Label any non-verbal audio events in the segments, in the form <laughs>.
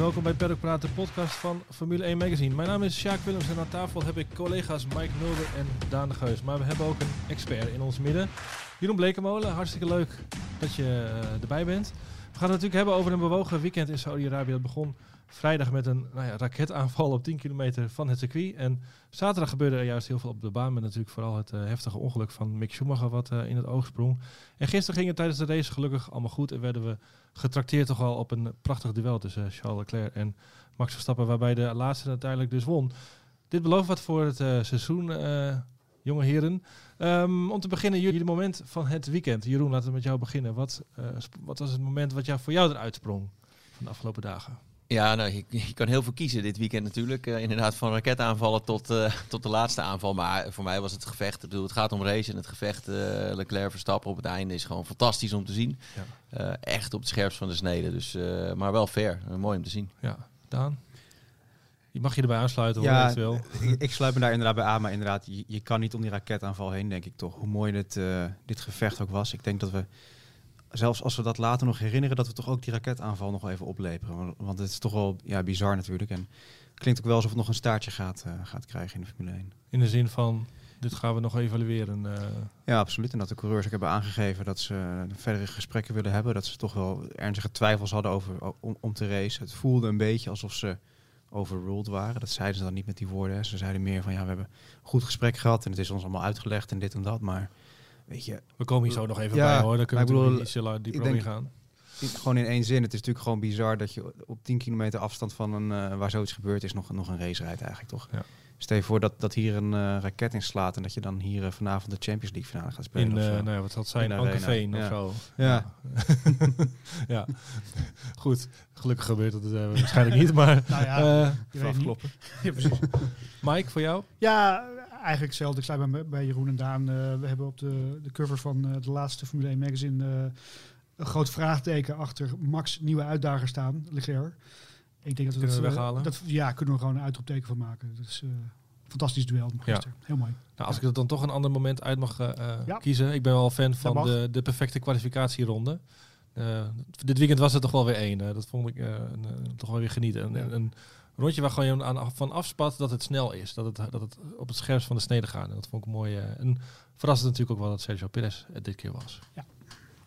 welkom bij Paddock Praat, de podcast van Formule 1 Magazine. Mijn naam is Sjaak Willems en aan tafel heb ik collega's Mike Mulder en Daan Geus. Maar we hebben ook een expert in ons midden. Jeroen Blekemolen, hartstikke leuk dat je uh, erbij bent. We gaan het natuurlijk hebben over een bewogen weekend in Saudi-Arabië. Dat begon vrijdag met een nou ja, raketaanval op 10 kilometer van het circuit. En zaterdag gebeurde er juist heel veel op de baan. Met natuurlijk vooral het uh, heftige ongeluk van Mick Schumacher wat uh, in het oog sprong. En gisteren ging het tijdens de race gelukkig allemaal goed. En werden we getrakteerd toch wel op een prachtig duel tussen Charles Leclerc en Max Verstappen. Waarbij de laatste uiteindelijk dus won. Dit belooft wat voor het uh, seizoen, jonge heren. Um, om te beginnen, jullie moment van het weekend. Jeroen, laten we met jou beginnen. Wat, wat was het moment wat jou, voor jou eruit sprong van de afgelopen dagen? Ja, nou, je, je, kan heel veel kiezen dit weekend natuurlijk. Uh, inderdaad, van raketaanvallen tot, uh, tot de laatste aanval. Maar voor mij was het gevecht. Ik bedoel, het gaat om race en het gevecht uh, Leclerc Verstappen op het einde is gewoon fantastisch om te zien. Ja. echt op het scherpst van de snede. Dus, maar wel fair. mooi om te zien. Ja, Daan? Je mag je erbij aansluiten ja, hoor, wel. <laughs> Ik, ik, sluit me daar inderdaad bij aan. Maar inderdaad, je, je kan niet om die raketaanval heen, denk ik toch. Hoe mooi dit, dit gevecht ook was. Ik denk dat we zelfs als we dat later nog herinneren, dat we toch ook die raketaanval nog even opleperen. Want het is toch wel ja, bizar natuurlijk. En klinkt ook wel alsof het nog een staartje gaat, uh, gaat krijgen in de Formule 1. In de zin van, dit gaan we nog evalueren. Uh... Ja, absoluut. En dat de coureurs ook hebben aangegeven dat ze verdere gesprekken willen hebben. Dat ze toch wel ernstige twijfels hadden over om, om te racen. Het voelde een beetje alsof ze overruled waren. Dat zeiden ze dan niet met die woorden. Ze zeiden meer van, ja, we hebben een goed gesprek gehad en het is ons allemaal uitgelegd en dit en dat. Maar weet je... We komen hier zo nog even ja, bij hoor, dan kunnen we bedoel, iets dieper denk, gaan. Gewoon in één zin, het is natuurlijk gewoon bizar dat je op 10 kilometer afstand van een, uh, waar zoiets gebeurd is, nog, nog een race rijdt eigenlijk toch? Ja. Stel je voor dat, dat hier een uh, raket in slaat en dat je dan hier uh, vanavond de Champions League finale gaat spelen. In, uh, nou ja, wat het zijn? Ankeveen of zo. Ja. <laughs> ja. Goed. Gelukkig gebeurt dat waarschijnlijk niet, maar nou ja, afkloppen. <laughs> ja, precies. Mike, voor jou? Ja, eigenlijk hetzelfde. Ik sluit bij, bij Jeroen en Daan. we hebben op de, de cover van de laatste Formule 1 magazine een groot vraagteken achter Max nieuwe uitdager staan, Leclerc. Ik denk dat we dat weghalen. Dat, ja, kunnen we gewoon een uitroepteken van maken. Dat is uh, fantastisch duel. Ja. Heel mooi. Nou, als ik er dan toch een ander moment uit mag uh, ja. kiezen. Ik ben wel fan van de, de perfecte kwalificatieronde. Uh, dit weekend was het toch wel weer één. dat vond ik toch wel weer genieten. Rondje waar gewoon je aan, van afspat dat het snel is. Dat het, dat het op het scherpst van de snede gaat. En dat vond ik mooi. en verrassend natuurlijk ook wel dat Sergio Perez het dit keer was. Ja.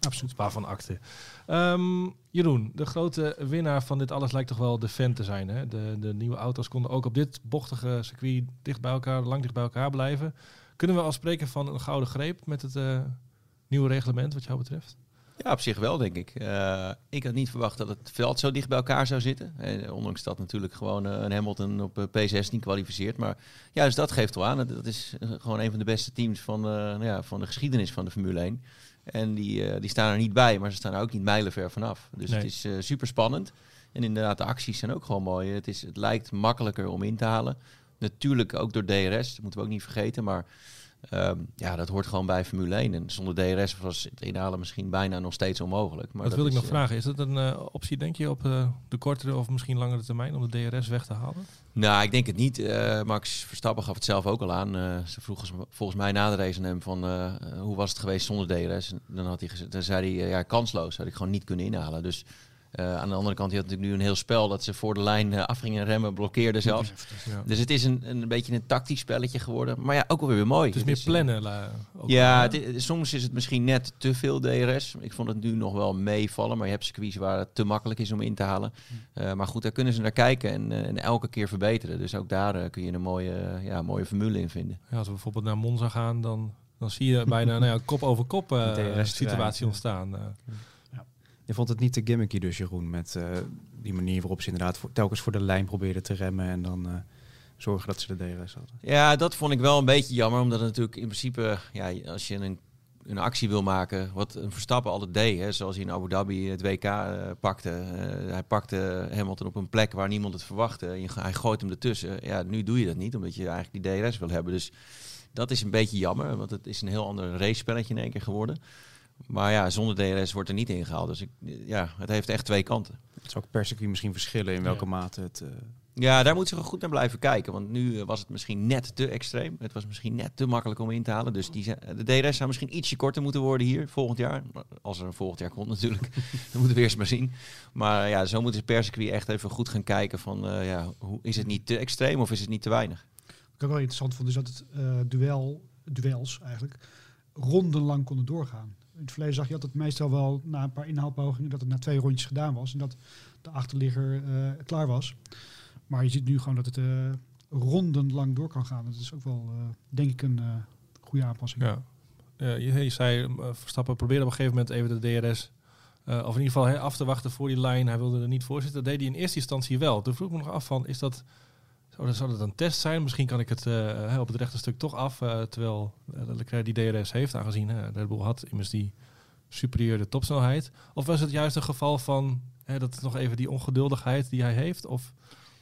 Absoluut. Waarvan akte. Um, Jeroen, de grote winnaar van dit alles lijkt toch wel de fan te zijn. Hè? De, de nieuwe auto's konden ook op dit bochtige circuit dicht bij elkaar, lang dicht bij elkaar blijven. Kunnen we al spreken van een gouden greep met het uh, nieuwe reglement wat jou betreft? Ja, op zich wel, denk ik. Uh, ik had niet verwacht dat het veld zo dicht bij elkaar zou zitten. En ondanks dat natuurlijk gewoon uh, een Hamilton op P16 kwalificeert. Maar juist dat geeft wel aan. Dat is gewoon een van de beste teams van, nou ja, van de geschiedenis van de Formule 1. En die, die staan er niet bij, maar ze staan er ook niet mijlenver vanaf. Dus nee. het is super spannend. En inderdaad, de acties zijn ook gewoon mooi. Het, is, het lijkt makkelijker om in te halen. Natuurlijk ook door DRS, dat moeten we ook niet vergeten. Maar um, ja, dat hoort gewoon bij Formule 1. En zonder DRS was het inhalen misschien bijna nog steeds onmogelijk. Maar dat, dat wil ik nog vragen. Is dat een uh, optie, denk je, op uh, de kortere of misschien langere termijn om de DRS weg te halen? Nou, ik denk het niet. Max Verstappen gaf het zelf ook al aan. ze vroegen volgens mij na de race aan hem van hoe was het geweest zonder DRS? En dan, had hij gezegd, dan zei hij ja, kansloos. Had ik gewoon niet kunnen inhalen. Dus uh, aan de andere kant, je had natuurlijk nu een heel spel dat ze voor de lijn uh, af gingen remmen, blokkeerden zelfs. Ja. Dus het is een, een beetje een tactisch spelletje geworden. Maar ja, ook alweer weer mooi. Het is meer plannen. La, ja, het is, soms is het misschien net te veel DRS. Ik vond het nu nog wel meevallen, maar je hebt circuits waar het te makkelijk is om in te halen. maar goed, daar kunnen ze naar kijken en, en elke keer verbeteren. Dus ook daar kun je een mooie, ja, mooie formule in vinden. Ja, als we bijvoorbeeld naar Monza gaan, dan, dan zie je bijna <laughs> nou ja, kop over kop situatie ontstaan. Je vond het niet te gimmicky dus, Jeroen, met uh, die manier waarop ze inderdaad voor, telkens voor de lijn probeerden te remmen en dan uh, zorgen dat ze de DRS hadden. Ja, dat vond ik wel een beetje jammer, omdat het natuurlijk in principe, ja, als je een, een actie wil maken, wat een Verstappen altijd deed, hè, zoals hij in Abu Dhabi het WK uh, pakte. hij pakte Hamilton op een plek waar niemand het verwachtte. Hij gooit hem ertussen. Ja, nu doe je dat niet, omdat je eigenlijk die DRS wil hebben. Dus dat is een beetje jammer, want het is een heel ander race spelletje in één keer geworden. Maar ja, zonder DRS wordt er niet ingehaald. Dus ik, ja, het heeft echt twee kanten. Het zou ook per circuit misschien verschillen in welke ja. mate het... Uh, Ja, daar moeten ze goed naar blijven kijken. Want nu eh, was het misschien net te extreem. Het was misschien net te makkelijk om in te halen. Dus die, zijn- de DRS zou misschien ietsje korter moeten worden hier volgend jaar. Als er een volgend jaar komt natuurlijk. <laughs> dat moeten we eerst maar zien. Maar ja, zo moeten ze per circuit echt even goed gaan kijken van... eh, ja, hoe, is het niet te extreem of is het niet te weinig? Wat ik ook wel interessant vond, is dat het eh, duel, duels eigenlijk rondenlang konden doorgaan. In het verleden zag je altijd meestal wel na een paar inhaalpogingen dat het na twee rondjes gedaan was en dat de achterligger eh, klaar was. Maar je ziet nu gewoon dat het eh, rondenlang door kan gaan. Dat is ook wel, eh, denk ik, een goede aanpassing. Ja. Je, zei, Verstappen probeerde op een gegeven moment even de DRS... of in ieder geval af te wachten voor die lijn. Hij wilde er niet voor zitten. Dat deed hij in eerste instantie wel. Toen vroeg ik me nog af van, is dat... Zou dat, zou dat een test zijn? Misschien kan ik het eh, hè, op het rechte stuk toch af. eh, terwijl uh, Leclerc die DRS heeft, aangezien uh, Red Bull had immers die superieure topsnelheid. Of was het juist een geval van hè, dat nog even die ongeduldigheid die hij heeft? Of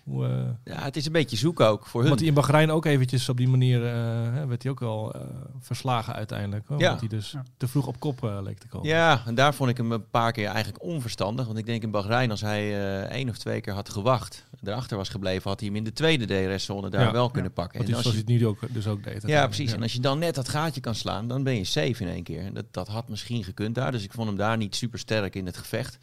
hoe, uh, ja, het is een beetje zoeken ook voor hun. Want hij in Bahrein ook eventjes op die manier uh, hè, werd hij ook wel uh, verslagen uiteindelijk. Hoor, ja. Want hij dus ja. te vroeg op kop uh, leek te komen. Ja, en daar vond ik hem een paar keer eigenlijk onverstandig. Want ik denk in Bahrein, als hij uh, één of twee keer had gewacht, erachter was gebleven, had hij hem in de tweede DRS-zone daar ja. wel kunnen pakken. Want en als je het nu ook, dus ook deed. Ja, precies. En als je dan net dat gaatje kan slaan, dan ben je safe in één keer. En dat, dat had misschien gekund daar. Dus ik vond hem daar niet super sterk in het gevecht.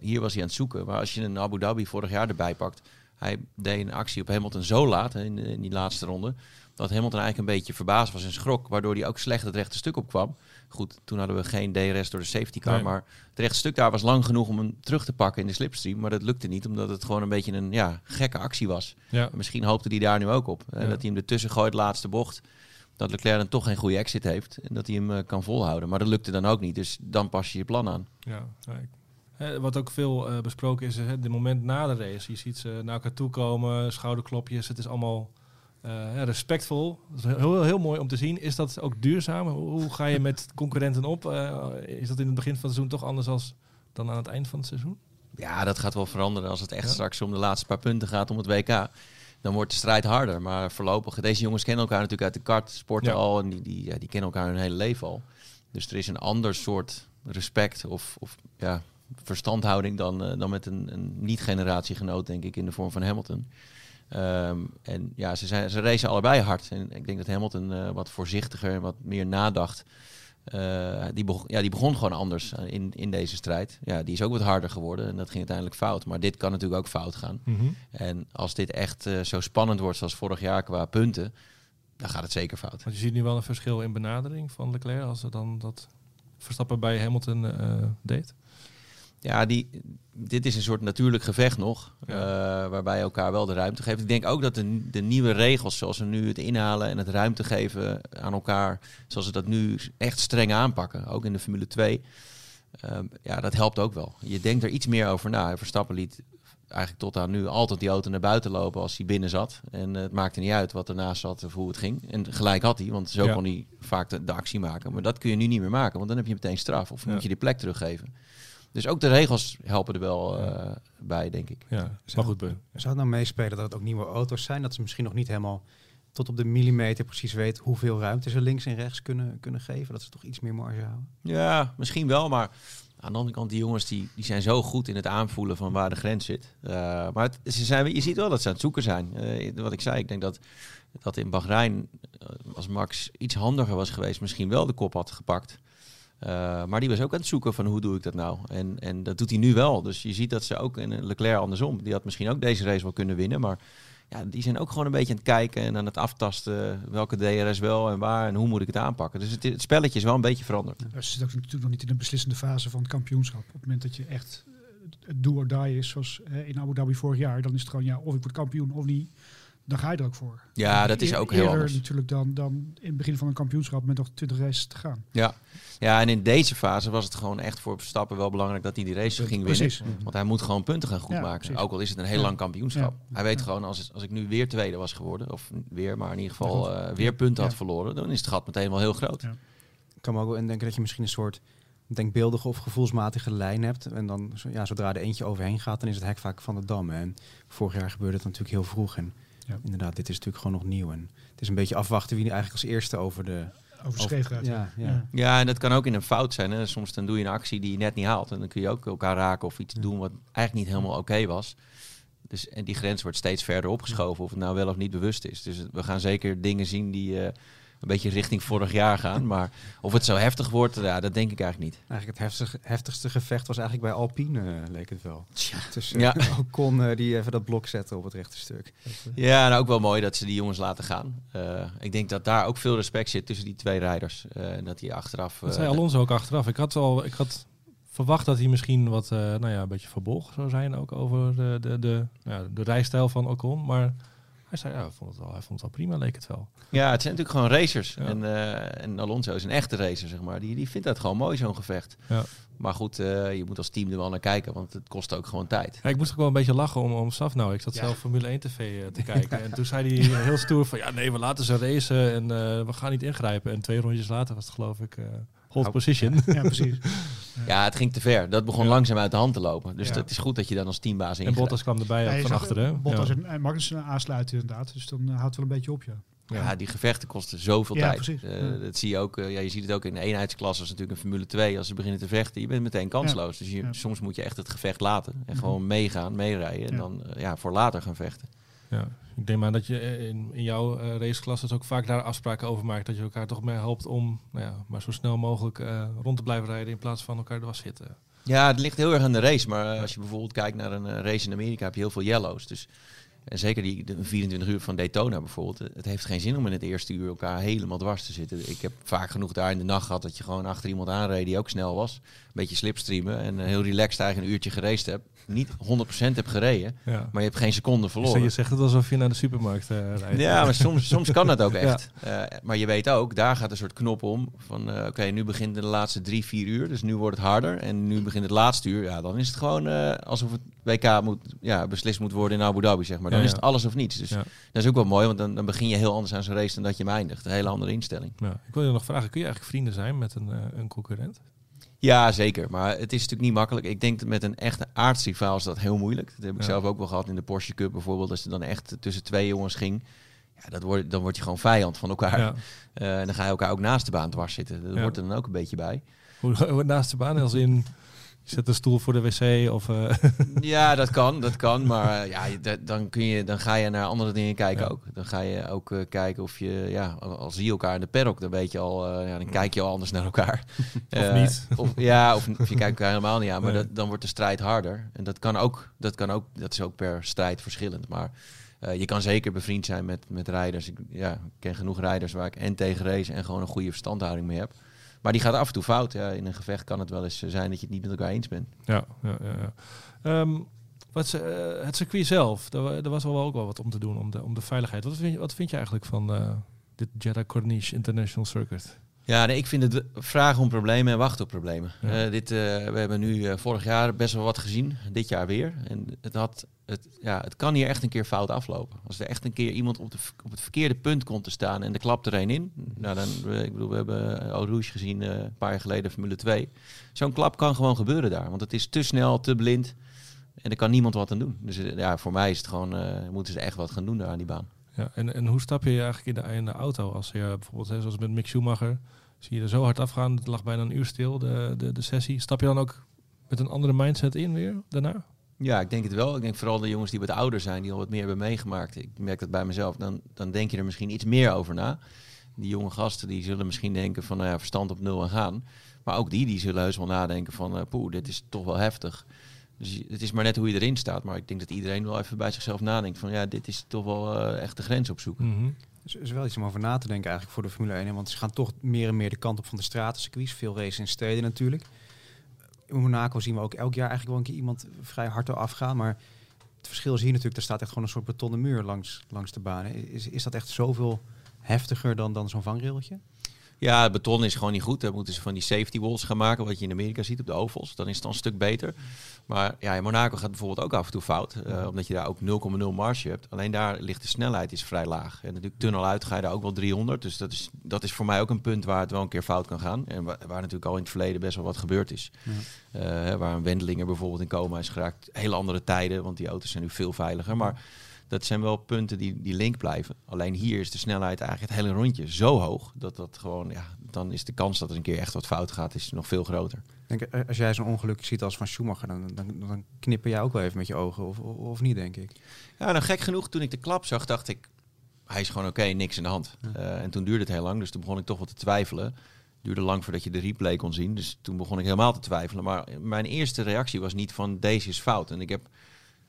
hier was hij aan het zoeken. Maar als je een Abu Dhabi vorig jaar erbij pakt, hij deed een actie op Hamilton zo laat in, in, die laatste ronde. Dat Hamilton eigenlijk een beetje verbaasd was en schrok. Waardoor hij ook slecht het rechte stuk opkwam. Goed, toen hadden we geen DRS door de safety car. Nee. Maar het rechte stuk daar was lang genoeg om hem terug te pakken in de slipstream. Maar dat lukte niet, omdat het gewoon een beetje een ja, gekke actie was. Ja. Misschien hoopte hij daar nu ook op. Ja. Dat hij hem ertussen gooit, laatste bocht. Dat Leclerc dan toch geen goede exit heeft. En dat hij hem uh, kan volhouden. Maar dat lukte dan ook niet. Dus dan pas je je plan aan. Ja, He, wat ook veel uh, besproken is, het moment na de race. Je ziet ze naar elkaar toe komen, schouderklopjes. Het is allemaal uh, respectvol. Dat is heel, heel mooi om te zien. Is dat ook duurzaam? Hoe, ga je met concurrenten op? Uh, is dat in het begin van het seizoen toch anders als dan aan het eind van het seizoen? Ja, dat gaat wel veranderen als het echt ja. straks om de laatste paar punten gaat om het WK. Dan wordt de strijd harder. Maar voorlopig, deze jongens kennen elkaar natuurlijk uit de kartsporten ja. al. En die, die, ja, die kennen elkaar hun hele leven al. Dus er is een ander soort respect of, of ja, verstandhouding dan, uh, dan met een, een niet-generatiegenoot, denk ik, in de vorm van Hamilton. Um, en ja, ze, zijn, ze racen allebei hard. En ik denk dat Hamilton uh, wat voorzichtiger en wat meer nadacht. Uh, die, begon, ja, die begon gewoon anders in, in deze strijd. Ja, die is ook wat harder geworden en dat ging uiteindelijk fout. Maar dit kan natuurlijk ook fout gaan. Mm -hmm. En als dit echt uh, zo spannend wordt zoals vorig jaar qua punten, dan gaat het zeker fout. Want je ziet nu wel een verschil in benadering van Leclerc als er dan dat Verstappen bij Hamilton deed. Ja, die, dit is een soort natuurlijk gevecht nog, ja. uh, waarbij je elkaar wel de ruimte geeft. Ik denk ook dat de, de, nieuwe regels, zoals ze nu het inhalen en het ruimte geven aan elkaar, zoals ze dat nu echt streng aanpakken, ook in de Formule 2, uh, ja, dat helpt ook wel. Je denkt er iets meer over na. Verstappen liet eigenlijk tot aan nu altijd die auto naar buiten lopen als hij binnen zat. En uh, het maakte niet uit wat ernaast zat of hoe het ging. En gelijk had hij, want zo ja. kon hij vaak de, de, actie maken. Maar dat kun je nu niet meer maken, want dan heb je meteen straf. Of ja. moet je die plek teruggeven. Dus ook de regels helpen er wel uh, bij, denk ik. Ja, maar goed. Zou het nou meespelen dat het ook nieuwe auto's zijn? Dat ze misschien nog niet helemaal tot op de millimeter precies weten hoeveel ruimte ze links en rechts kunnen, kunnen geven? Dat ze toch iets meer marge houden? Ja, misschien wel, maar aan de andere kant, die jongens die, die zijn zo goed in het aanvoelen van waar de grens zit. Uh, maar het, ze zijn, je ziet wel dat ze aan het zoeken zijn. Uh, wat ik zei, ik denk dat, dat in Bahrein, als Max iets handiger was geweest, misschien wel de kop had gepakt. Uh, maar die was ook aan het zoeken van hoe doe ik dat nou? En, en dat doet hij nu wel. Dus je ziet dat ze ook in Leclerc andersom. Die had misschien ook deze race wel kunnen winnen. Maar ja, die zijn ook gewoon een beetje aan het kijken en aan het aftasten. Welke DRS wel en waar en hoe moet ik het aanpakken. Dus het, het spelletje is wel een beetje veranderd. Ja, ze zit ook natuurlijk nog niet in de beslissende fase van het kampioenschap. Op het moment dat je echt het do or die is, zoals in Abu Dhabi vorig jaar, dan is het gewoon ja, of ik word kampioen of niet dan ga je er ook voor. Ja, dat is ook heel anders. natuurlijk dan, dan in het begin van een kampioenschap met nog 20 races te gaan. Ja. ja, en in deze fase was het gewoon echt voor Verstappen wel belangrijk dat hij die race ging winnen. Precies. Want hij moet gewoon punten gaan goedmaken. Ja, ook al is het een heel lang kampioenschap. Ja. Hij weet gewoon, als, als ik nu weer tweede was geworden, of weer, maar in ieder geval uh, weer punten had verloren, dan is het gat meteen wel heel groot. Ik kan me ook wel indenken dat je misschien een soort denkbeeldige of gevoelsmatige lijn hebt. En dan, ja, zodra er eentje overheen gaat, dan is het hek vaak van de dam. En vorig jaar gebeurde het natuurlijk heel vroeg. En ja. Inderdaad, dit is natuurlijk gewoon nog nieuw. En het is een beetje afwachten wie nu eigenlijk als eerste over de... Over scheef gaat. Ja, ja. Ja. ja, en dat kan ook in een fout zijn. Hè. Soms dan doe je een actie die je net niet haalt. En dan kun je ook elkaar raken of iets ja. doen wat eigenlijk niet helemaal oké okay was. Dus, en die grens wordt steeds verder opgeschoven, of het nou wel of niet bewust is. Dus we gaan zeker dingen zien die eh, een beetje richting vorig jaar gaan. <laughs> Maar of het zo heftig wordt, ja, dat denk ik eigenlijk niet. Eigenlijk het heftigste, heftigste gevecht was eigenlijk bij Alpine, eh, leek het wel. Tja. Tussen Ja. <laughs> Ocon eh, die even dat blok zette op het rechte stuk. Ja, nou ook wel mooi dat ze die jongens laten gaan. Eh, ik denk dat daar ook veel respect zit tussen die twee rijders. Eh, en dat die achteraf... Dat zei Alonso ook achteraf. Ik had, al, ik had verwacht dat hij misschien wat, eh, nou ja, een beetje verbolgen zou zijn ook over de, de, de, nou ja, de rijstijl van Ocon. Maar hij zei, ja, hij vond het wel, hij vond het wel prima, leek het wel. Ja, het zijn natuurlijk gewoon racers. Ja. En, eh, en Alonso is een echte racer, zeg maar. Die, die vindt dat gewoon mooi, zo'n gevecht. Ja. Maar goed, eh, je moet als team er wel naar kijken, want het kost ook gewoon tijd. Ja, ik moest ook wel een beetje lachen om, om Saf nou. Ik zat Ja. zelf Formule 1 tv eh, te <laughs> kijken. En toen zei hij heel stoer van, ja nee, we laten ze racen en eh, we gaan niet ingrijpen. En twee rondjes later was het geloof ik eh hold position. Ja, precies. <laughs> Ja, het ging te ver. Dat begon Ja. langzaam uit de hand te lopen. Dus Ja. het is goed dat je dan als teambaas En ingrijpt. Bottas kwam erbij van achteren. Bottas Ja. en, en Magnussen aansluiten inderdaad. Dus dan eh, houdt het wel een beetje op, ja. Ja, die gevechten kosten zoveel Ja, tijd. precies. Eh, Ja. Dat zie je ook. eh, ja, je ziet het ook in de eenheidsklasse, als natuurlijk een Formule 2. Als ze beginnen te vechten, je bent meteen kansloos. Dus je, Ja. soms moet je echt het gevecht laten en Mhm. gewoon meegaan, meerijden en Ja. dan ja, voor later gaan vechten. Ja, ik denk maar dat je eh, in, in jouw eh raceklasse ook vaak daar afspraken over maakt. Dat je elkaar toch meer helpt om nou ja, maar zo snel mogelijk eh, rond te blijven rijden in plaats van elkaar dwars zitten. Ja, het ligt heel erg aan de race. Maar als je bijvoorbeeld kijkt naar een race in Amerika, heb je heel veel yellows. Dus en zeker die de 24 uur van Daytona bijvoorbeeld. Het heeft geen zin om in het eerste uur elkaar helemaal dwars te zitten. Ik heb vaak genoeg daar in de nacht gehad dat je gewoon achter iemand aanreed die ook snel was. Een beetje slipstreamen en eh, heel relaxed eigenlijk een uurtje geraced hebt. Niet 100% hebt gereden, Ja. maar je hebt geen seconde Dus verloren. je zegt het alsof je naar de supermarkt eh, rijdt. Ja, maar soms, soms kan dat ook <laughs> echt. Eh, maar je weet ook, daar gaat een soort knop om. Van oké, nu begint de laatste drie, vier uur. Dus nu wordt het harder. En nu begint het laatste uur. Ja, dan is het gewoon alsof het WK moet, ja, beslist moet worden in Abu Dhabi, zeg maar. Dan Ja, is het alles of niets. Dus dat is ook wel mooi, want dan, dan begin je heel anders aan zo'n race dan dat je hem eindigt. Een hele andere instelling. Ja. Ik wil je nog vragen, kun je eigenlijk vrienden zijn met een, eh, een concurrent? Ja, zeker. Maar het is natuurlijk niet makkelijk. Ik denk dat met een echte aardsrivaal is dat heel moeilijk. Dat heb ik Ja. zelf ook wel gehad in de Porsche Cup bijvoorbeeld. Als het dan echt tussen twee jongens ging. Ja, dat wordt, dan word je gewoon vijand van elkaar. Ja. Eh, en dan ga je elkaar ook naast de baan dwars zitten. Dat Ja. hoort er dan ook een beetje bij. Hoe, <laughs> naast de baan, als in, zet een stoel voor de wc of... eh, <laughs> Ja, dat kan, dat kan. Maar eh, ja, dan, kun je, dan ga je naar andere dingen kijken Ja. ook. Dan ga je ook eh, kijken of je, ja, al, al zie je elkaar in de paddock, dan weet je al, ja, dan kijk je al anders naar elkaar. <laughs> Of niet. Of, ja, of, of je kijkt elkaar helemaal niet aan. Maar Nee. dat, dan wordt de strijd harder. En dat kan ook, dat kan ook, dat is ook per strijd verschillend. Maar je kan zeker bevriend zijn met, met rijders. Ik, ja, ik ken genoeg rijders waar ik en tegen race en gewoon een goede verstandhouding mee heb. Maar die gaat af en toe fout. Ja. In een gevecht kan het wel eens eh, zijn dat je het niet met elkaar eens bent. Ja, ja, ja. ja. Ehm, wat, eh, het circuit zelf, daar, wa- daar was wel ook wel wat om te doen om de, om de veiligheid. Wat vind je, wat vind je eigenlijk van eh, dit Jeddah Corniche International Circuit? Ja, nee, ik vind het vragen om problemen en wachten op problemen. Ja. Eh, dit, eh, we hebben nu eh, vorig jaar best wel wat gezien, dit jaar weer. En het, had, het, ja, het kan hier echt een keer fout aflopen. Als er echt een keer iemand op, de, op het verkeerde punt komt te staan en er klapt er een in. Nou, dan, ik bedoel, we hebben Rouge gezien een paar jaar geleden, Formule 2. Zo'n klap kan gewoon gebeuren daar, want het is te snel, te blind. En er kan niemand wat aan doen. Dus ja, voor mij is het gewoon, moeten ze echt wat gaan doen daar aan die baan. Ja, en, en hoe stap je eigenlijk in de, in de auto als je bijvoorbeeld, hè, zoals met Mick Schumacher, zie je er zo hard afgaan, het lag bijna een uur stil, de, de, de sessie. Stap je dan ook met een andere mindset in weer daarna? Ja, ik denk het wel. Ik denk vooral de jongens die wat ouder zijn, die al wat meer hebben meegemaakt. Ik merk dat bij mezelf. Dan, dan denk je er misschien iets meer over na. Die jonge gasten die zullen misschien denken van nou ja, verstand op nul en gaan. Maar ook die, die zullen heus wel nadenken van poeh, dit is toch wel heftig. Dus het is maar net hoe je erin staat. Maar ik denk dat iedereen wel even bij zichzelf nadenkt van ja, dit is toch wel eh, echt de grens opzoeken. Mhm. Dus er is wel iets om over na te denken eigenlijk voor de Formule 1. hè, Want ze gaan toch meer en meer de kant op van de stratencircuits. Veel racen in steden natuurlijk. In Monaco zien we ook elk jaar eigenlijk wel een keer iemand vrij hard eraf gaan. Maar het verschil is hier natuurlijk, er staat echt gewoon een soort betonnen muur langs, langs de baan. Is, is dat echt zoveel heftiger dan, dan zo'n vangrailtje? Ja, het beton is gewoon niet goed. Dan moeten ze van die safety walls gaan maken, wat je in Amerika ziet op de ovals. Dan is het dan een stuk beter. Maar ja, in Monaco gaat bijvoorbeeld ook af en toe fout. eh, omdat je daar ook 0,0 marge hebt. Alleen daar ligt de snelheid is vrij laag. En natuurlijk tunnel uit ga je daar ook wel 300. Dus dat is, dat is voor mij ook een punt waar het wel een keer fout kan gaan. En waar, waar natuurlijk al in het verleden best wel wat gebeurd is. Ja. Eh, waar een Wendelinger bijvoorbeeld in coma is geraakt. Hele andere tijden, want die auto's zijn nu veel veiliger. Maar Dat zijn wel punten die, die link blijven. Alleen hier is de snelheid eigenlijk het hele rondje zo hoog dat dat gewoon, ja, dan is de kans dat er een keer echt wat fout gaat, is nog veel groter. Denk, eh, als jij zo'n ongeluk ziet als van Schumacher, dan, dan, dan knipper jij ook wel even met je ogen, of, of, niet, denk ik. Ja, nou gek genoeg, toen ik de klap zag, dacht ik, hij is gewoon oké, niks in de hand. Ja. Eh, en toen duurde het heel lang, dus toen begon ik toch wat te twijfelen. duurde lang voordat je de replay kon zien, dus toen begon ik helemaal te twijfelen. Maar mijn eerste reactie was niet van deze is fout. En ik heb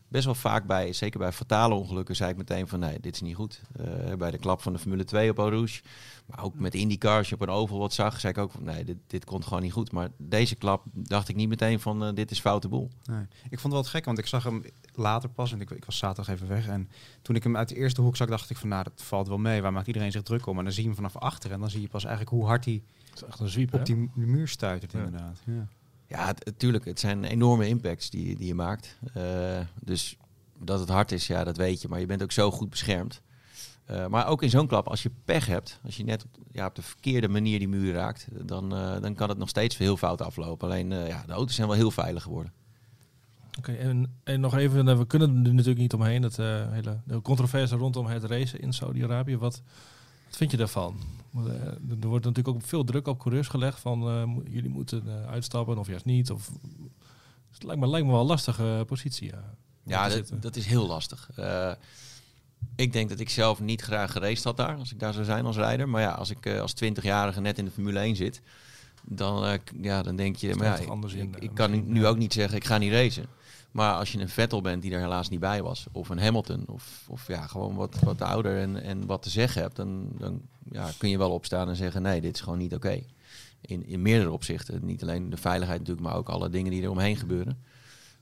best wel vaak bij, zeker bij fatale ongelukken, zei ik meteen van nee, dit is niet goed. Eh, bij de klap van de Formule 2 op Eau Rouge, maar ook met IndyCar, als je op een oval wat zag, zei ik ook van nee, dit, dit komt gewoon niet goed. Maar deze klap dacht ik niet meteen van eh, dit is foute boel. Nee. Ik vond het wel wat gek, want ik zag hem later pas, en ik, ik was zaterdag even weg. En toen ik hem uit de eerste hoek zag, dacht ik van nou, dat valt wel mee. Waar maakt iedereen zich druk om? En dan zie je hem vanaf achter en dan zie je pas eigenlijk hoe hard hij echt een zwiep, hè? op die mu- muur stuitert Ja. inderdaad. Ja. Ja, het, tuurlijk. Het zijn enorme impacts die, die je maakt. Eh, dus dat het hard is, ja, dat weet je. Maar je bent ook zo goed beschermd. Eh, maar ook in zo'n klap, als je pech hebt, als je net op, ja, op de verkeerde manier die muur raakt, dan, eh, dan kan het nog steeds heel fout aflopen. Alleen ja, de auto's zijn wel heel veilig geworden. Oké, en, en nog even, eh, we kunnen er natuurlijk niet omheen, dat hele de controverse rondom het racen in Saudi-Arabië. Wat, wat vind je daarvan? Want, eh, er wordt natuurlijk ook veel druk op coureurs gelegd van eh, mo- jullie moeten eh, uitstappen of juist niet. Of, het lijkt me, lijkt me wel een lastige positie. Ja, Ja, dat, is heel lastig. Ik denk dat ik zelf niet graag geraced had daar, als ik daar zou zijn als rijder. Maar ja, als ik als 20-jarige net in de Formule 1 zit, dan, ja, dan denk je, maar ja, ik, in, ik, ik kan nu ja. ook niet zeggen, ik ga niet racen. Maar als je een Vettel bent die er helaas niet bij was, of een Hamilton, of, of ja, gewoon wat, wat ouder en, en wat te zeggen hebt, dan, dan ja, kun je wel opstaan en zeggen, nee, dit is gewoon niet oké. In, in meerdere opzichten. Niet alleen de veiligheid natuurlijk, maar ook alle dingen die er omheen gebeuren.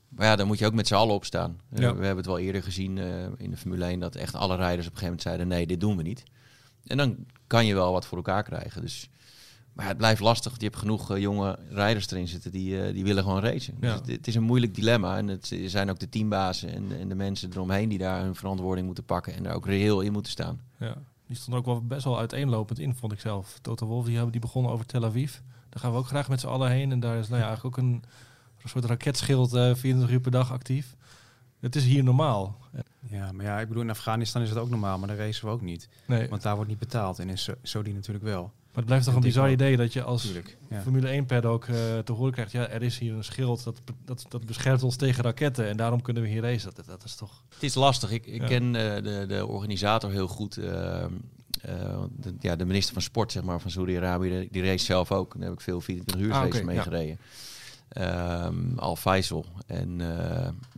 Maar ja, dan moet je ook met z'n allen opstaan. Eh, Ja. we hebben het wel eerder gezien eh, in de Formule 1 dat echt alle rijders op een gegeven moment zeiden: nee, dit doen we niet. En dan kan je wel wat voor elkaar krijgen. Dus, maar ja, het blijft lastig. want Je hebt genoeg eh, jonge rijders erin zitten die, eh, die willen gewoon racen. Dus het, het is een moeilijk dilemma. En het zijn ook de teambazen en, en de mensen eromheen die daar hun verantwoording moeten pakken en daar ook reëel in moeten staan. Ja, die stond ook wel best wel uiteenlopend in, vond ik zelf. Toto Wolff, die, hebben, die begonnen over Tel Aviv. Daar gaan we ook graag met z'n allen heen. En daar is nou ja, eigenlijk ook een, een soort raketschild eh 24 uur per dag actief. Het is hier normaal. ja, maar ja, ik bedoel, in Afghanistan is het ook normaal, maar daar racen we ook niet. Nee, Want daar wordt niet betaald en in Sa- Saudi natuurlijk wel. Maar het blijft toch een bizar idee dat je als. Ja. Formule 1 paddock eh te horen krijgt... ja, er is hier een schild dat, dat, dat beschermt ons tegen raketten... en daarom kunnen we hier racen. Dat, dat is toch... Het is lastig. Ik, ik Ja. ken eh, de, de organisator heel goed. eh, de, ja, de minister van Sport zeg maar, van Saudi-Arabië. Die, race zelf ook. Daar heb ik veel 24 uur Ah, races oké, mee ja. gereden. Ehm, Al Faisal. En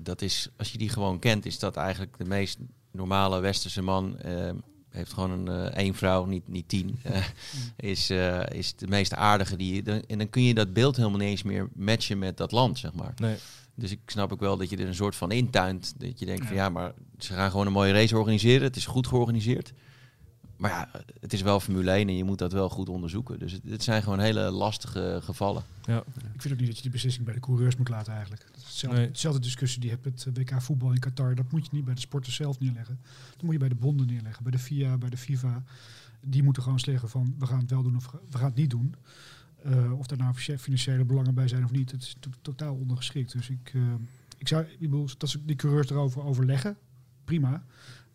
dat is, als je die gewoon kent, is dat eigenlijk de meest normale westerse man. eh, heeft gewoon een eh, één vrouw, niet, niet tien. <laughs> eh, is, eh, is de meest aardige. Die, dan- en dan kun je dat beeld helemaal niet eens meer matchen met dat land, zeg maar. Nee. Dus ik snap ook wel dat je er een soort van intuint. Dat je denkt van ja, maar ze gaan gewoon een mooie race organiseren. Het is goed georganiseerd. Maar ja, het is wel Formule 1 en je moet dat wel goed onderzoeken. Dus het, het zijn gewoon hele lastige gevallen. Ja. Ik vind ook niet dat je die beslissing bij de coureurs moet laten eigenlijk. Dat is hetzelfde, Nee. hetzelfde discussie die je hebt met eh, WK voetbal in Qatar. Dat moet je niet bij de sporters zelf neerleggen. Dat moet je bij de bonden neerleggen. Bij de FIA, bij de FIFA. Die moeten gewoon zeggen van we gaan het wel doen of we gaan het niet doen. Eh, of daar nou finan- financiële belangen bij zijn of niet. Het is to- totaal ondergeschikt. Dus ik, eh, ik zou, ik bedoel, dat ze die coureurs erover overleggen. Prima.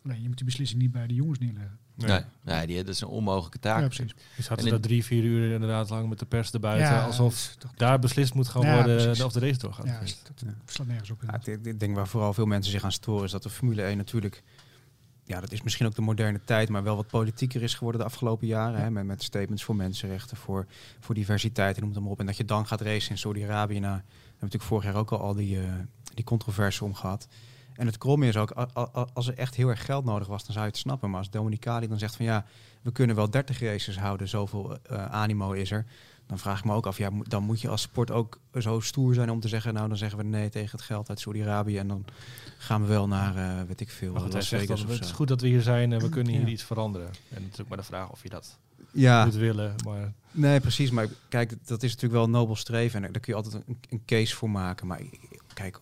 Alleen je moet die beslissing niet bij de jongens neerleggen. Nee, nee die, dat is een onmogelijke taak. Ja, precies. Je zaten En in- daar drie, vier uur inderdaad lang met de pers erbuiten. alsof daar beslist moet gaan Ja, worden precies. of de race doorgaat. ja, dat slaat nergens op. Ja, ik, ik denk waar vooral veel mensen zich aan storen is dat de Formule 1 natuurlijk, ja, dat is misschien ook de moderne tijd, maar wel wat politieker is geworden de afgelopen jaren. Hè, met, met statements voor mensenrechten, voor, voor diversiteit en noem het maar op. En dat je dan gaat racen in Saudi-Arabië. Nou, we hebben natuurlijk vorig jaar ook al al die, eh, die controverse om gehad. En het kromme is ook, als er echt heel erg geld nodig was, dan zou je het snappen. Maar als Dominicali dan zegt van ja, we kunnen wel 30 races houden, zoveel eh, animo is er. Dan vraag ik me ook af, ja, dan moet je als sport ook zo stoer zijn om te zeggen, nou dan zeggen we nee tegen het geld uit Saudi-Arabië en dan gaan we wel naar, eh, weet ik veel, goed, Las Vegas dat het is goed dat we hier zijn en we kunnen hier Ja. iets veranderen. En het is ook maar de vraag of je dat Ja, moet willen. Maar nee, precies. Maar kijk, dat is natuurlijk wel een nobel streven en daar kun je altijd een, een case voor maken. Maar kijk,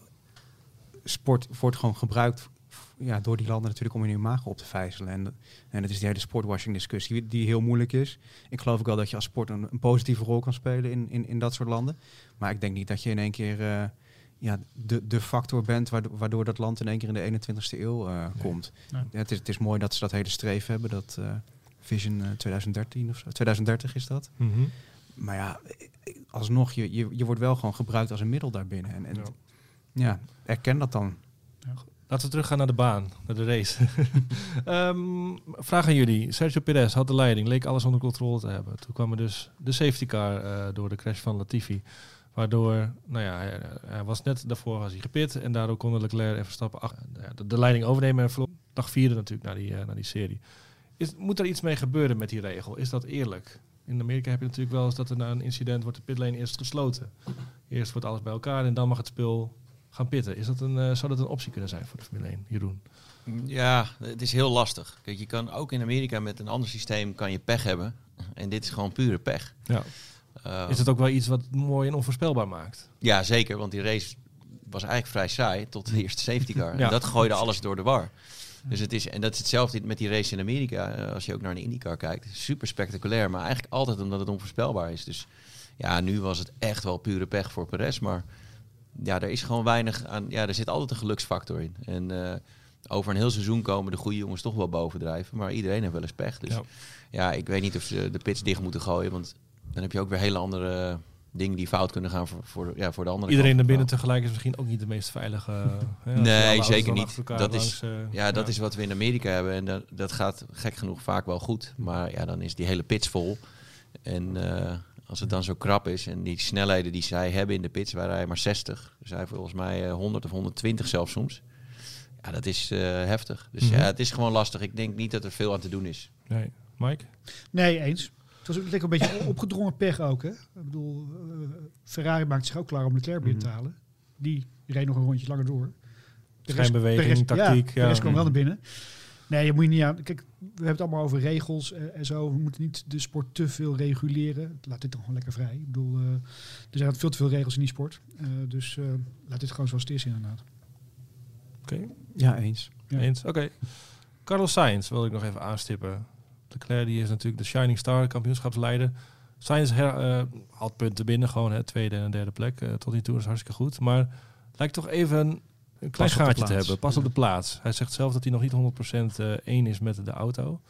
sport wordt gewoon gebruikt ja, door die landen natuurlijk om hun imago op te vijzelen. En, en het is die hele sportwashing discussie die heel moeilijk is. Ik geloof ook wel dat je als sport een, een positieve rol kan spelen in, in, in dat soort landen. Maar ik denk niet dat je in één keer eh, ja, de, de factor bent waardoor, waardoor dat land in één keer in de 21ste eeuw eh, komt. Nee. Ja, het, is, het is mooi dat ze dat hele streven hebben, dat eh, Vision eh, 2013 of zo. 2030 is dat. Mhm. Maar ja, alsnog, je, je, je wordt wel gewoon gebruikt als een middel daarbinnen. En, en Ja. Ja. erken dat dan. Laten we teruggaan naar de baan, naar de race. <laughs> Ehm, vraag aan jullie. Sergio Perez had de leiding, leek alles onder controle te hebben. Toen kwam er dus de safety car eh, door de crash van Latifi. Waardoor, nou ja, hij, was net daarvoor was hij gepit. En daardoor konden Leclerc en Verstappen ach- ja, de, de leiding overnemen. En verloor dag vierde natuurlijk naar die, eh, naar die serie. Is, moet er iets mee gebeuren met die regel? Is dat eerlijk? In Amerika heb je natuurlijk wel eens dat er na een incident wordt de pitlane eerst gesloten. Eerst wordt alles bij elkaar en dan mag het spul gaan pitten. Is dat een, eh, zou dat een optie kunnen zijn voor de Formule 1, Jeroen? Ja, het is heel lastig. Kijk, je kan ook in Amerika met een ander systeem kan je pech hebben. En dit is gewoon pure pech. Ja. Uh, Is het ook wel iets wat mooi en onvoorspelbaar maakt? Ja, zeker. Want die race was eigenlijk vrij saai tot de eerste safety car. <laughs> Ja. En dat gooide alles door de war. Dus het is, en dat is hetzelfde met die race in Amerika. eh, Als je ook naar een IndyCar kijkt. Super spectaculair, maar eigenlijk altijd omdat het onvoorspelbaar is. Dus ja, nu was het echt wel pure pech voor Perez. Maar ja, er is gewoon weinig aan. Ja, er zit altijd een geluksfactor in. En eh, over een heel seizoen komen de goede jongens toch wel bovendrijven. Maar iedereen heeft wel eens pech. Dus Ja. ja, ik weet niet of ze de pits dicht moeten gooien. Want dan heb je ook weer hele andere eh, dingen die fout kunnen gaan voor, voor, ja, voor de andere Iedereen naar binnen tegelijk is misschien ook niet de meest veilige. als je Nee, zeker niet. Dat is- eh, Ja, dat is wat we in Amerika hebben. En dat, dat gaat gek genoeg vaak wel goed. Maar ja, dan is die hele pits vol. En eh, als het dan zo krap is en die snelheden die zij hebben in de pits, wij rijden maar 60. Zij volgens mij eh, 100 of 120 zelfs soms. Ja, dat is eh, heftig. Dus Mhm. ja, het is gewoon lastig. Ik denk niet dat er veel aan te doen is. Nee. Mike? Nee, eens. Het was ook lekker een beetje opgedrongen pech ook. Hè? Ik bedoel, eh, Ferrari maakt zich ook klaar om Leclerc binnen te Mhm. halen. Die reed nog een rondje langer door. De rest- Schijnbeweging, de rest- tactiek, Ja, de ja. rest kwam wel naar binnen. Nee, je moet je niet aan... Kijk, we hebben het allemaal over regels en, en zo. We moeten niet de sport te veel reguleren. Laat dit dan gewoon lekker vrij. Ik bedoel, eh, er zijn veel te veel regels in die sport. Eh, dus eh, laat dit gewoon zoals het is inderdaad. Oké. Ja, eens. Ja. Eens? Oké. Carlos Sainz wil ik nog even aanstippen. Leclerc die is natuurlijk de Shining Star, kampioenschapsleider. Sainz her, eh, had punten binnen, gewoon hè, tweede en derde plek. eh, tot nu toe is hartstikke goed. Maar lijkt toch even een, klein Pas de gaatje te hebben. Pas op de plaats. Hij zegt zelf dat hij nog niet 100% eh, één is met de auto.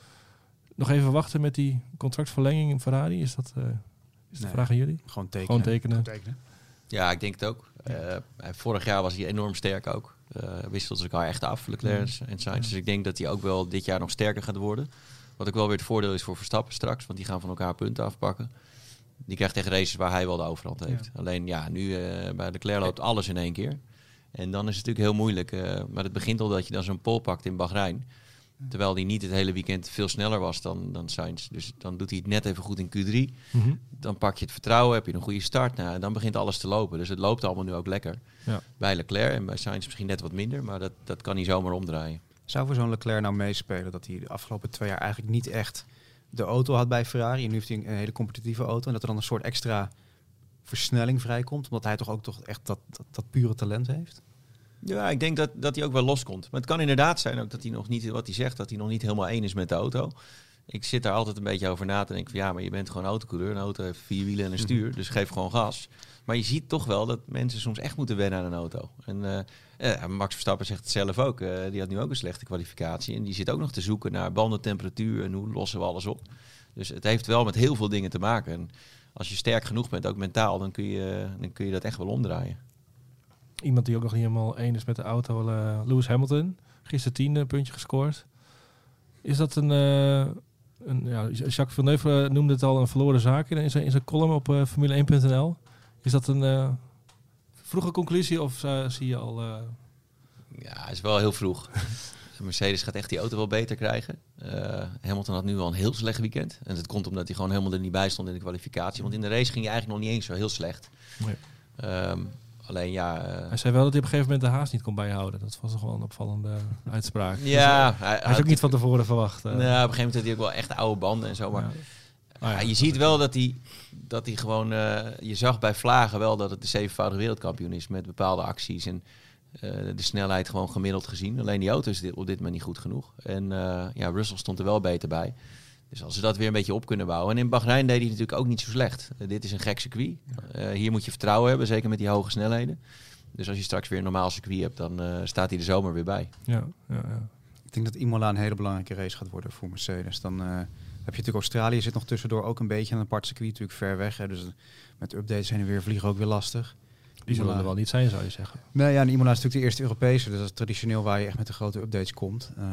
Nog even wachten met die contractverlenging in Ferrari. Is dat eh, is de Nee. vraag aan jullie? Gewoon tekenen. Gewoon tekenen. Tekenen. Ja, ik denk het ook. Eh, vorig jaar was hij enorm sterk ook. Eh wisselden ze elkaar echt af, Leclerc en Sainz. Dus ik denk dat hij ook wel dit jaar nog sterker gaat worden. Wat ook wel weer het voordeel is voor Verstappen straks. Want die gaan van elkaar punten afpakken. Die krijgt tegen races waar hij wel de overhand heeft. Alleen ja, nu eh, bij Leclerc loopt alles in één keer. En dan is het natuurlijk heel moeilijk. eh, maar het begint al dat je dan zo'n pole pakt in Bahrein. Terwijl die niet het hele weekend veel sneller was dan, dan Sainz. Dus dan doet hij het net even goed in Q3 Mhm. dan pak je het vertrouwen, heb je een goede start. Nou, en dan begint alles te lopen. Dus het loopt allemaal nu ook lekker. Ja. Bij Leclerc en bij Sainz misschien net wat minder, maar dat, dat kan hij zomaar omdraaien. Zou voor zo'n Leclerc nou meespelen dat hij de afgelopen twee jaar eigenlijk niet echt de auto had bij Ferrari. En nu heeft hij een, een hele competitieve auto. En dat er dan een soort extra versnelling vrijkomt. Omdat hij toch ook toch echt dat, dat, dat pure talent heeft. Ja, ik denk dat, dat hij ook wel loskomt. Maar het kan inderdaad zijn ook dat hij nog niet, wat hij zegt, dat hij nog niet helemaal één is met de auto. Ik zit daar altijd een beetje over na te denken van ja, maar je bent gewoon autocoureur. Een auto heeft vier wielen en een stuur, dus geef gewoon gas. Maar je ziet toch wel dat mensen soms echt moeten wennen aan een auto. En eh, eh, Max Verstappen zegt het zelf ook. eh, die had nu ook een slechte kwalificatie. En die zit ook nog te zoeken naar bandentemperatuur en hoe lossen we alles op. Dus het heeft wel met heel veel dingen te maken. En als je sterk genoeg bent, ook mentaal, dan kun je, dan kun je dat echt wel omdraaien. Iemand die ook nog niet helemaal één is met de auto, eh, Lewis Hamilton. Gisteren tiende puntje gescoord. Is dat een, eh, een ja, Jacques Villeneuve eh, noemde het al een verloren zaak in zijn, in zijn column op eh, Formule1.nl. Is dat een vroege conclusie of zie je al... Ja, het is wel heel vroeg. Mercedes gaat echt die auto wel beter krijgen. Eh, Hamilton had nu al een heel slecht weekend. En dat komt omdat hij gewoon helemaal er niet bij stond in de kwalificatie. Want in de race ging hij eigenlijk nog niet eens zo heel slecht. Nee. Ehm, alleen ja... eh, hij zei wel dat hij op een gegeven moment de haas niet kon bijhouden. Dat was toch wel een opvallende <laughs> uitspraak. ja, Dus, eh, hij, hij is ook niet van tevoren verwacht. Nou, op een gegeven moment had hij ook wel echt oude banden en zo. Maar Ja. Ah, ja. Ja, je ziet wel dat hij, dat hij gewoon... eh, je zag bij Vlagen wel dat het de zevenvoudige wereldkampioen is... met bepaalde acties en de snelheid gewoon gemiddeld gezien. Alleen die auto is dit, op dit moment niet goed genoeg. En eh, ja, Russell stond er wel beter bij. Dus als ze dat weer een beetje op kunnen bouwen. En in Bahrein deed hij natuurlijk ook niet zo slecht. Eh, dit is een gek circuit. Eh, hier moet je vertrouwen hebben, zeker met die hoge snelheden. Dus als je straks weer een normaal circuit hebt, dan eh, staat hij er zomer weer bij. Ja, ja, ja. Ik denk dat Imola een hele belangrijke race gaat worden voor Mercedes. Dan eh, heb je natuurlijk Australië, zit nog tussendoor ook een beetje een apart circuit, natuurlijk ver weg. Hè, dus met updates heen en weer vliegen ook weer lastig. Die zullen er wel niet zijn, zou je zeggen. Nee, ja, en Imola is natuurlijk de eerste Europese, dus dat is traditioneel waar je echt met de grote updates komt. Eh,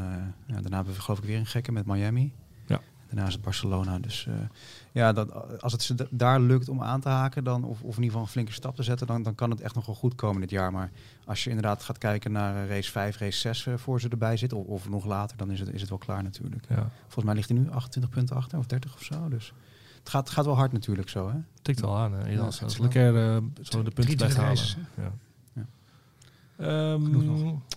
ja, daarna hebben we geloof ik weer een gekke met Miami. Ja. Daarna is het Barcelona. Dus eh, ja, dat, als het ze daar lukt om aan te haken, dan, of, of in ieder geval een flinke stap te zetten, dan, dan kan het echt nog wel goed komen dit jaar. Maar als je inderdaad gaat kijken naar eh, race 5, race 6 eh, voor ze erbij zit, of, of nog later, dan is het, is het wel klaar natuurlijk. Ja. Volgens mij ligt hij nu 28 punten achter of 30 of zo. Dus het gaat, gaat wel hard natuurlijk zo, hè? Tikt wel aan. Hè? Ja, als het zo de punten 23 blijft halen. Ja. Ja. Ehm,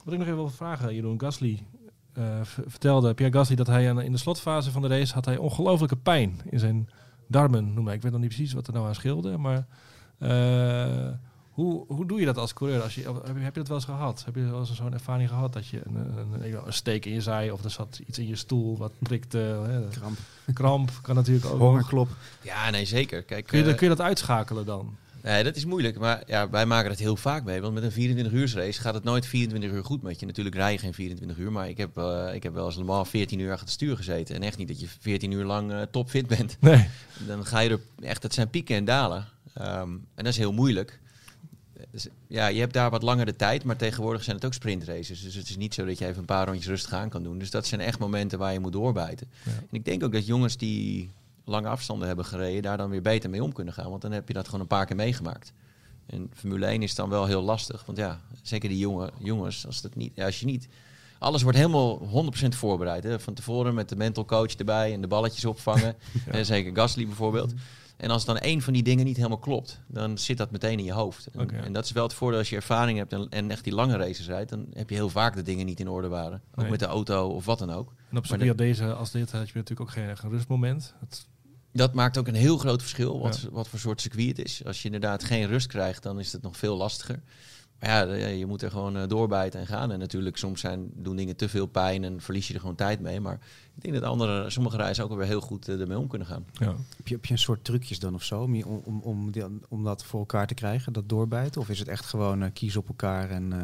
wat ik nog even wil vragen, Jeroen Gasly eh, vertelde, Pierre Gasly, dat hij aan- in de slotfase van de race had hij ongelofelijke pijn in zijn darmen. Noem maar. Ik weet nog niet precies wat er nou aan scheelde, maar eh, hoe, hoe doe je dat als coureur? Als je, heb, je, heb je dat wel eens gehad? Heb je wel eens zo'n ervaring gehad dat je een, een, een, een steek in je zij of er zat iets in je stoel wat prikte? Hè? Kramp. Kramp kan natuurlijk ook. Hongerklop. Ja, nee, zeker. Kijk, Kun je, dat- eh, kun je dat uitschakelen dan? Nee, dat is moeilijk. Maar ja, wij maken dat heel vaak mee. Want met een 24 uur race gaat het nooit 24 uur goed met je. Natuurlijk rij je geen 24 uur. Maar ik heb, eh, ik heb wel eens Mans 14 uur achter het stuur gezeten. En echt niet dat je 14 uur lang eh, topfit bent. Nee. Dan ga je er echt, dat zijn pieken en dalen. Ehm, en dat is heel moeilijk. Dus, ja, je hebt daar wat langer de tijd, maar tegenwoordig zijn het ook sprintraces. Dus het is niet zo dat je even een paar rondjes rustig aan kan doen. Dus dat zijn echt momenten waar je moet doorbijten. Ja. En ik denk ook dat jongens die lange afstanden hebben gereden, daar dan weer beter mee om kunnen gaan. Want dan heb je dat gewoon een paar keer meegemaakt. En Formule 1 is dan wel heel lastig. Want ja, zeker die jonge, jongens, als, dat niet, als je niet... Alles wordt helemaal 100% voorbereid. Hè? Van tevoren met de mental coach erbij en de balletjes opvangen. <laughs> Ja. Eh, zeker Gasly bijvoorbeeld. En als dan één van die dingen niet helemaal klopt, dan zit dat meteen in je hoofd. En, dat is wel het voordeel als je ervaring hebt en, en echt die lange races rijdt. Dan heb je heel vaak de dingen niet in orde waren. Ook Nee. met de auto of wat dan ook. En op als deze, als dit had je natuurlijk ook geen, geen rustmoment. Het, Dat maakt ook een heel groot verschil wat, wat voor soort circuit het is. Als je inderdaad geen rust krijgt, dan is het nog veel lastiger. Maar ja, je moet er gewoon eh, doorbijten en gaan. En natuurlijk, soms zijn, doen dingen te veel pijn en verlies je er gewoon tijd mee. Maar ik denk dat andere, sommige reizen ook wel weer heel goed eh, ermee om kunnen gaan. ja. Heb je, heb je een soort trucjes dan of zo om, je- om, om, om, dat voor elkaar te krijgen, dat doorbijten? Of is het echt gewoon eh, kiezen op elkaar en eh,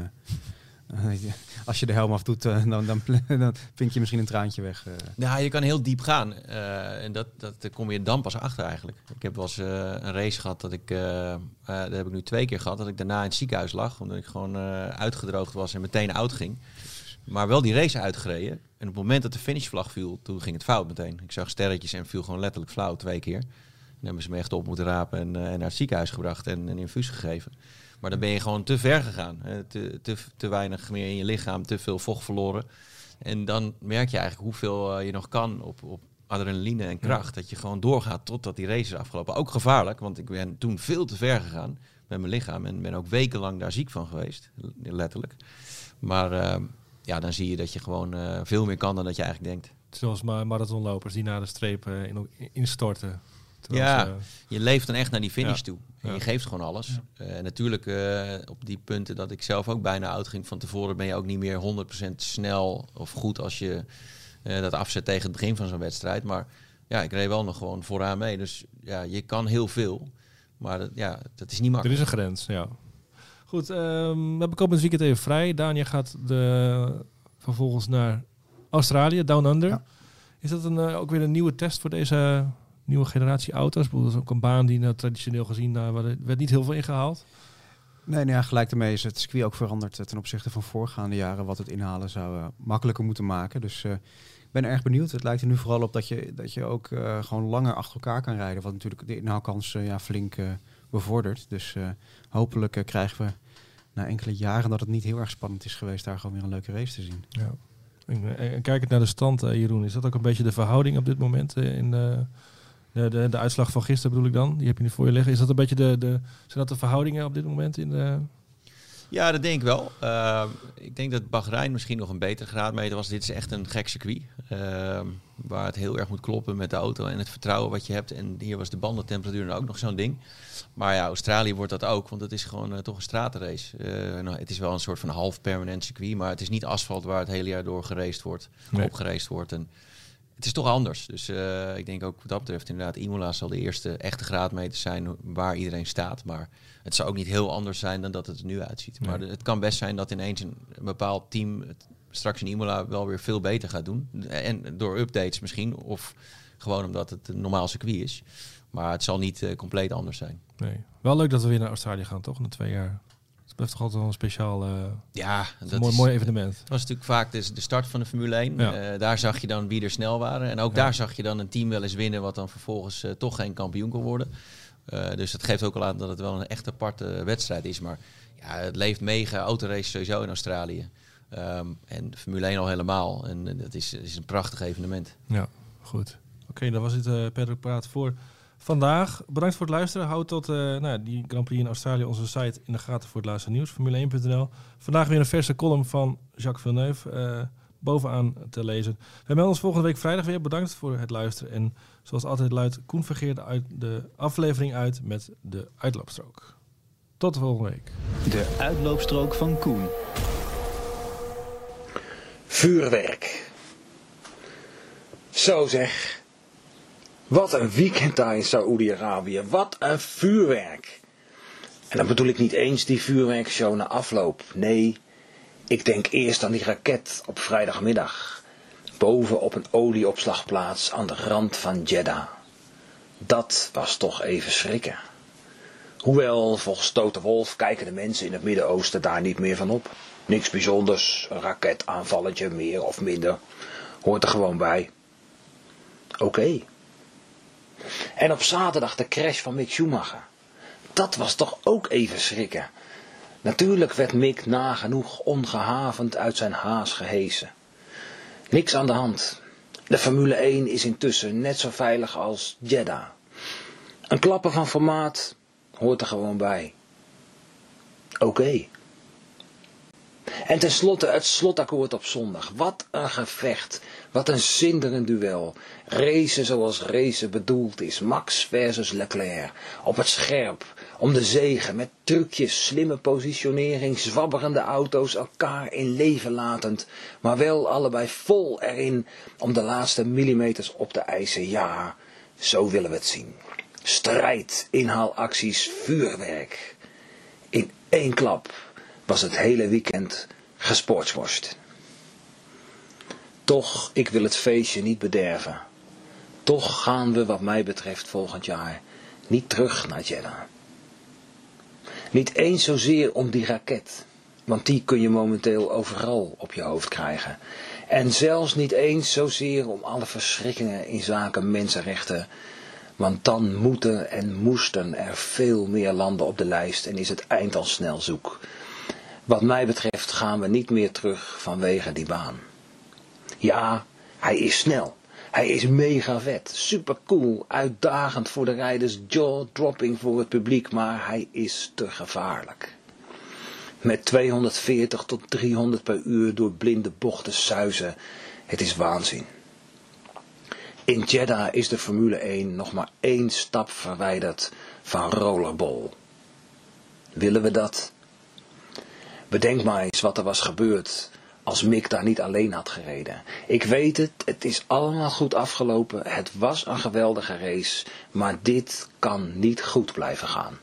<laughs> als je de helm af doet, eh, dan, dan, <laughs> dan pink je misschien een traantje weg? eh. Ja, je kan heel diep gaan. eh, en dat, dat kom je dan pas achter eigenlijk. Ik heb wel eens een race gehad dat ik, dat heb ik nu twee keer gehad, dat ik daarna in het ziekenhuis lag. Omdat ik gewoon uitgedroogd was en meteen oud ging. Maar wel die race uitgereden. En op het moment dat de finishvlag viel, toen ging het fout meteen. Ik zag sterretjes en viel gewoon letterlijk flauw twee keer. Dan hebben ze me echt op moeten rapen en, en naar het ziekenhuis gebracht en een infuus gegeven. Maar dan ben je gewoon te ver gegaan. hè. Te, te, te weinig meer in je lichaam, te veel vocht verloren. En dan merk je eigenlijk hoeveel eh, je nog kan op, op adrenaline en kracht. Dat je gewoon doorgaat totdat die race is afgelopen. Ook gevaarlijk, want ik ben toen veel te ver gegaan met mijn lichaam. En ben ook wekenlang daar ziek van geweest, letterlijk. Maar eh, ja, dan zie je dat je gewoon eh, veel meer kan dan dat je eigenlijk denkt. Zoals ma- marathonlopers die naar de streep eh, in, instorten. Ja. ze, Je leeft dan echt naar die finish Ja. toe. En Ja. je geeft gewoon alles. Eh, natuurlijk eh, op die punten dat ik zelf ook bijna oud ging van tevoren... ben je ook niet meer 100% snel of goed als je eh, dat afzet tegen het begin van zo'n wedstrijd. Maar ja, ik reed wel nog gewoon vooraan mee. Dus ja, je kan heel veel. Maar dat, ja, dat is niet er makkelijk. is een grens, ja. Goed, ehm, we hebben komend weekend even vrij. Daniel gaat de, vervolgens naar Australië, Down Under. Ja. Is dat een, eh, ook weer een nieuwe test voor deze nieuwe generatie auto's? Dat is ook een baan die nou, traditioneel gezien, waar er werd niet heel veel ingehaald. Nee, nou ja, gelijk daarmee is het circuit ook veranderd eh, ten opzichte van voorgaande jaren, wat het inhalen zou eh, makkelijker moeten maken. Dus eh, ik ben erg benieuwd. Het lijkt er nu vooral op dat je, dat je ook gewoon langer achter elkaar kan rijden, wat natuurlijk de inhaalkans ja, flink bevordert. Dus hopelijk krijgen we na enkele jaren dat het niet heel erg spannend is geweest, daar gewoon weer een leuke race te zien. Ja. En, en kijkend naar de stand, Jeroen, is dat ook een beetje de verhouding op dit moment in de, de, de, de uitslag van gisteren bedoel ik dan? Die heb je nu voor je liggen. Is dat een beetje de, de, zijn dat de verhoudingen op dit moment in de... Ja, dat denk ik wel. Uh, ik denk dat Bahrein misschien nog een betere graadmeter was. Dit is echt een gek circuit. Uh, waar het heel erg moet kloppen met de auto en het vertrouwen wat je hebt. En hier was de bandentemperatuur dan ook nog zo'n ding. Maar ja, Australië wordt dat ook, want het is gewoon uh, toch een stratenrace. Uh, nou, het is wel een soort van half permanent circuit, maar het is niet asfalt waar het hele jaar door geraced wordt, Nee. wordt. En het is toch anders. Dus eh, ik denk ook wat dat betreft inderdaad, Imola zal de eerste echte graadmeter zijn waar iedereen staat. Maar het zou ook niet heel anders zijn dan dat het er nu uitziet. Maar het kan best zijn dat ineens een, een bepaald team het straks in Imola wel weer veel beter gaat doen. En door updates misschien, of gewoon omdat het een normaal circuit is. Maar het zal niet eh, compleet anders zijn. Nee. Wel leuk dat we weer naar Australië gaan, toch? Na twee jaar. Het blijft toch altijd wel een speciaal eh, Ja, een dat mooi, is, mooi evenement. Dat was natuurlijk vaak de, de start van de Formule 1. Ja. Eh, daar zag je dan wie er snel waren. En ook Ja. daar zag je dan een team wel eens winnen... wat dan vervolgens eh, toch geen kampioen kon worden. Eh, dus dat geeft ook al aan dat het wel een echt aparte wedstrijd is. Maar ja, het leeft mega. Autorace sowieso in Australië. Ehm, en Formule 1 al helemaal. En dat is, is een prachtig evenement. Ja, goed. Oké, dat was het uh, Patrick Praat voor vandaag. Bedankt voor het luisteren. Houd tot eh, nou ja, die Grand Prix in Australië onze site in de gaten voor het laatste nieuws. Formule1.nl. Vandaag weer een verse column van Jacques Villeneuve. eh, bovenaan te lezen. We melden ons volgende week vrijdag weer. Bedankt voor het luisteren. En zoals altijd luidt Koen Vergeerde uit de aflevering uit met de uitloopstrook. Tot de volgende week. De uitloopstrook van Koen. Vuurwerk. Zo zeg. Wat een weekend daar in Saoedi-Arabië. Wat een vuurwerk. En dan bedoel ik niet eens die vuurwerkshow na afloop. Nee, ik denk eerst aan die raket op vrijdagmiddag. Boven op een olieopslagplaats aan de rand van Jeddah. Dat was toch even schrikken. Hoewel, volgens Toto Wolf kijken de mensen in het Midden-Oosten daar niet meer van op. Niks bijzonders, een raketaanvalletje meer of minder. Hoort er gewoon bij. Oké. En op zaterdag de crash van Mick Schumacher. Dat was toch ook even schrikken. Natuurlijk werd Mick nagenoeg ongehavend uit zijn haas gehesen. Niks aan de hand. De Formule 1 is intussen net zo veilig als Jeddah. Een klapper van formaat hoort er gewoon bij. Oké. En tenslotte het slotakkoord op zondag. Wat een gevecht. Wat een zinderend duel. Racen zoals racen bedoeld is. Max versus Leclerc. Op het scherp. Om de zegen. Met trucjes, slimme positionering, zwabberende auto's elkaar in leven latend. Maar wel allebei vol erin om de laatste millimeters op te eisen. Ja, zo willen we het zien. Strijd, inhaalacties, vuurwerk. In één klap was het hele weekend gesportsworst. Toch, ik wil het feestje niet bederven. Toch gaan we wat mij betreft volgend jaar niet terug naar Jeddah. Niet eens zozeer om die raket, want die kun je momenteel overal op je hoofd krijgen. En zelfs niet eens zozeer om alle verschrikkingen in zaken mensenrechten, want dan moeten en moesten er veel meer landen op de lijst en is het eind al snel zoek. Wat mij betreft gaan we niet meer terug vanwege die baan. Ja, hij is snel. Hij is mega vet, super cool, uitdagend voor de rijders, jaw-dropping voor het publiek, maar hij is te gevaarlijk. Met 240 tot 300 per uur door blinde bochten suizen, het is waanzin. In Jeddah is de Formule 1 nog maar één stap verwijderd van rollerball. Willen we dat? Bedenk maar eens wat er was gebeurd als Mick daar niet alleen had gereden. Ik weet het, het is allemaal goed afgelopen, het was een geweldige race, maar dit kan niet goed blijven gaan.